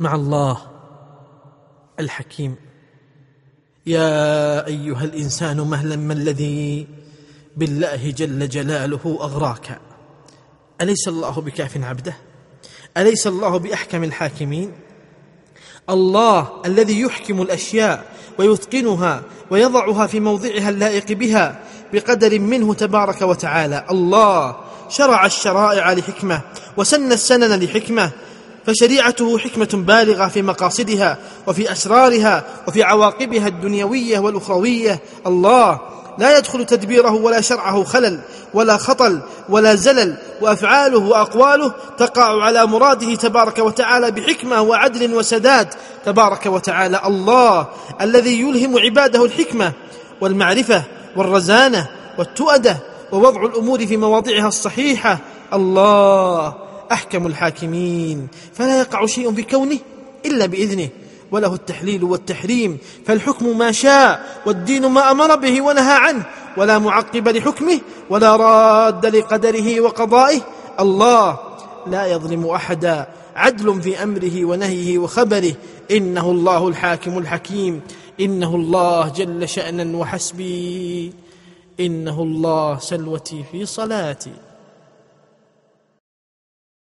مع الله الحكيم. يا أيها الإنسان مهلا ما الذي بالله جل جلاله أغراك؟ أليس الله بكاف عبده؟ أليس الله بأحكم الحاكمين؟ الله الذي يحكم الأشياء ويتقنها ويضعها في موضعها اللائق بها بقدر منه تبارك وتعالى. الله شرع الشرائع لحكمة وسن السنن لحكمة فشريعته حكمة بالغة في مقاصدها وفي أسرارها وفي عواقبها الدنيوية والأخروية. الله لا يدخل تدبيره ولا شرعه خلل ولا خطل ولا زلل وأفعاله وأقواله تقع على مراده تبارك وتعالى بحكمة وعدل وسداد. تبارك وتعالى الله الذي يلهم عباده الحكمة والمعرفة والرزانة والتؤدة ووضع الأمور في مواضعها الصحيحة. الله أحكم الحاكمين فلا يقع شيء في كونه إلا بإذنه. وله التحليل والتحريم فالحكم ما شاء والدين ما أمر به ونهى عنه. ولا معقب لحكمه ولا راد لقدره وقضائه. الله لا يظلم أحدا عدل في أمره ونهيه وخبره. إنه الله الحاكم الحكيم. إنه الله جل شأنا وحسبي. إنه الله سلوتي في صلاتي.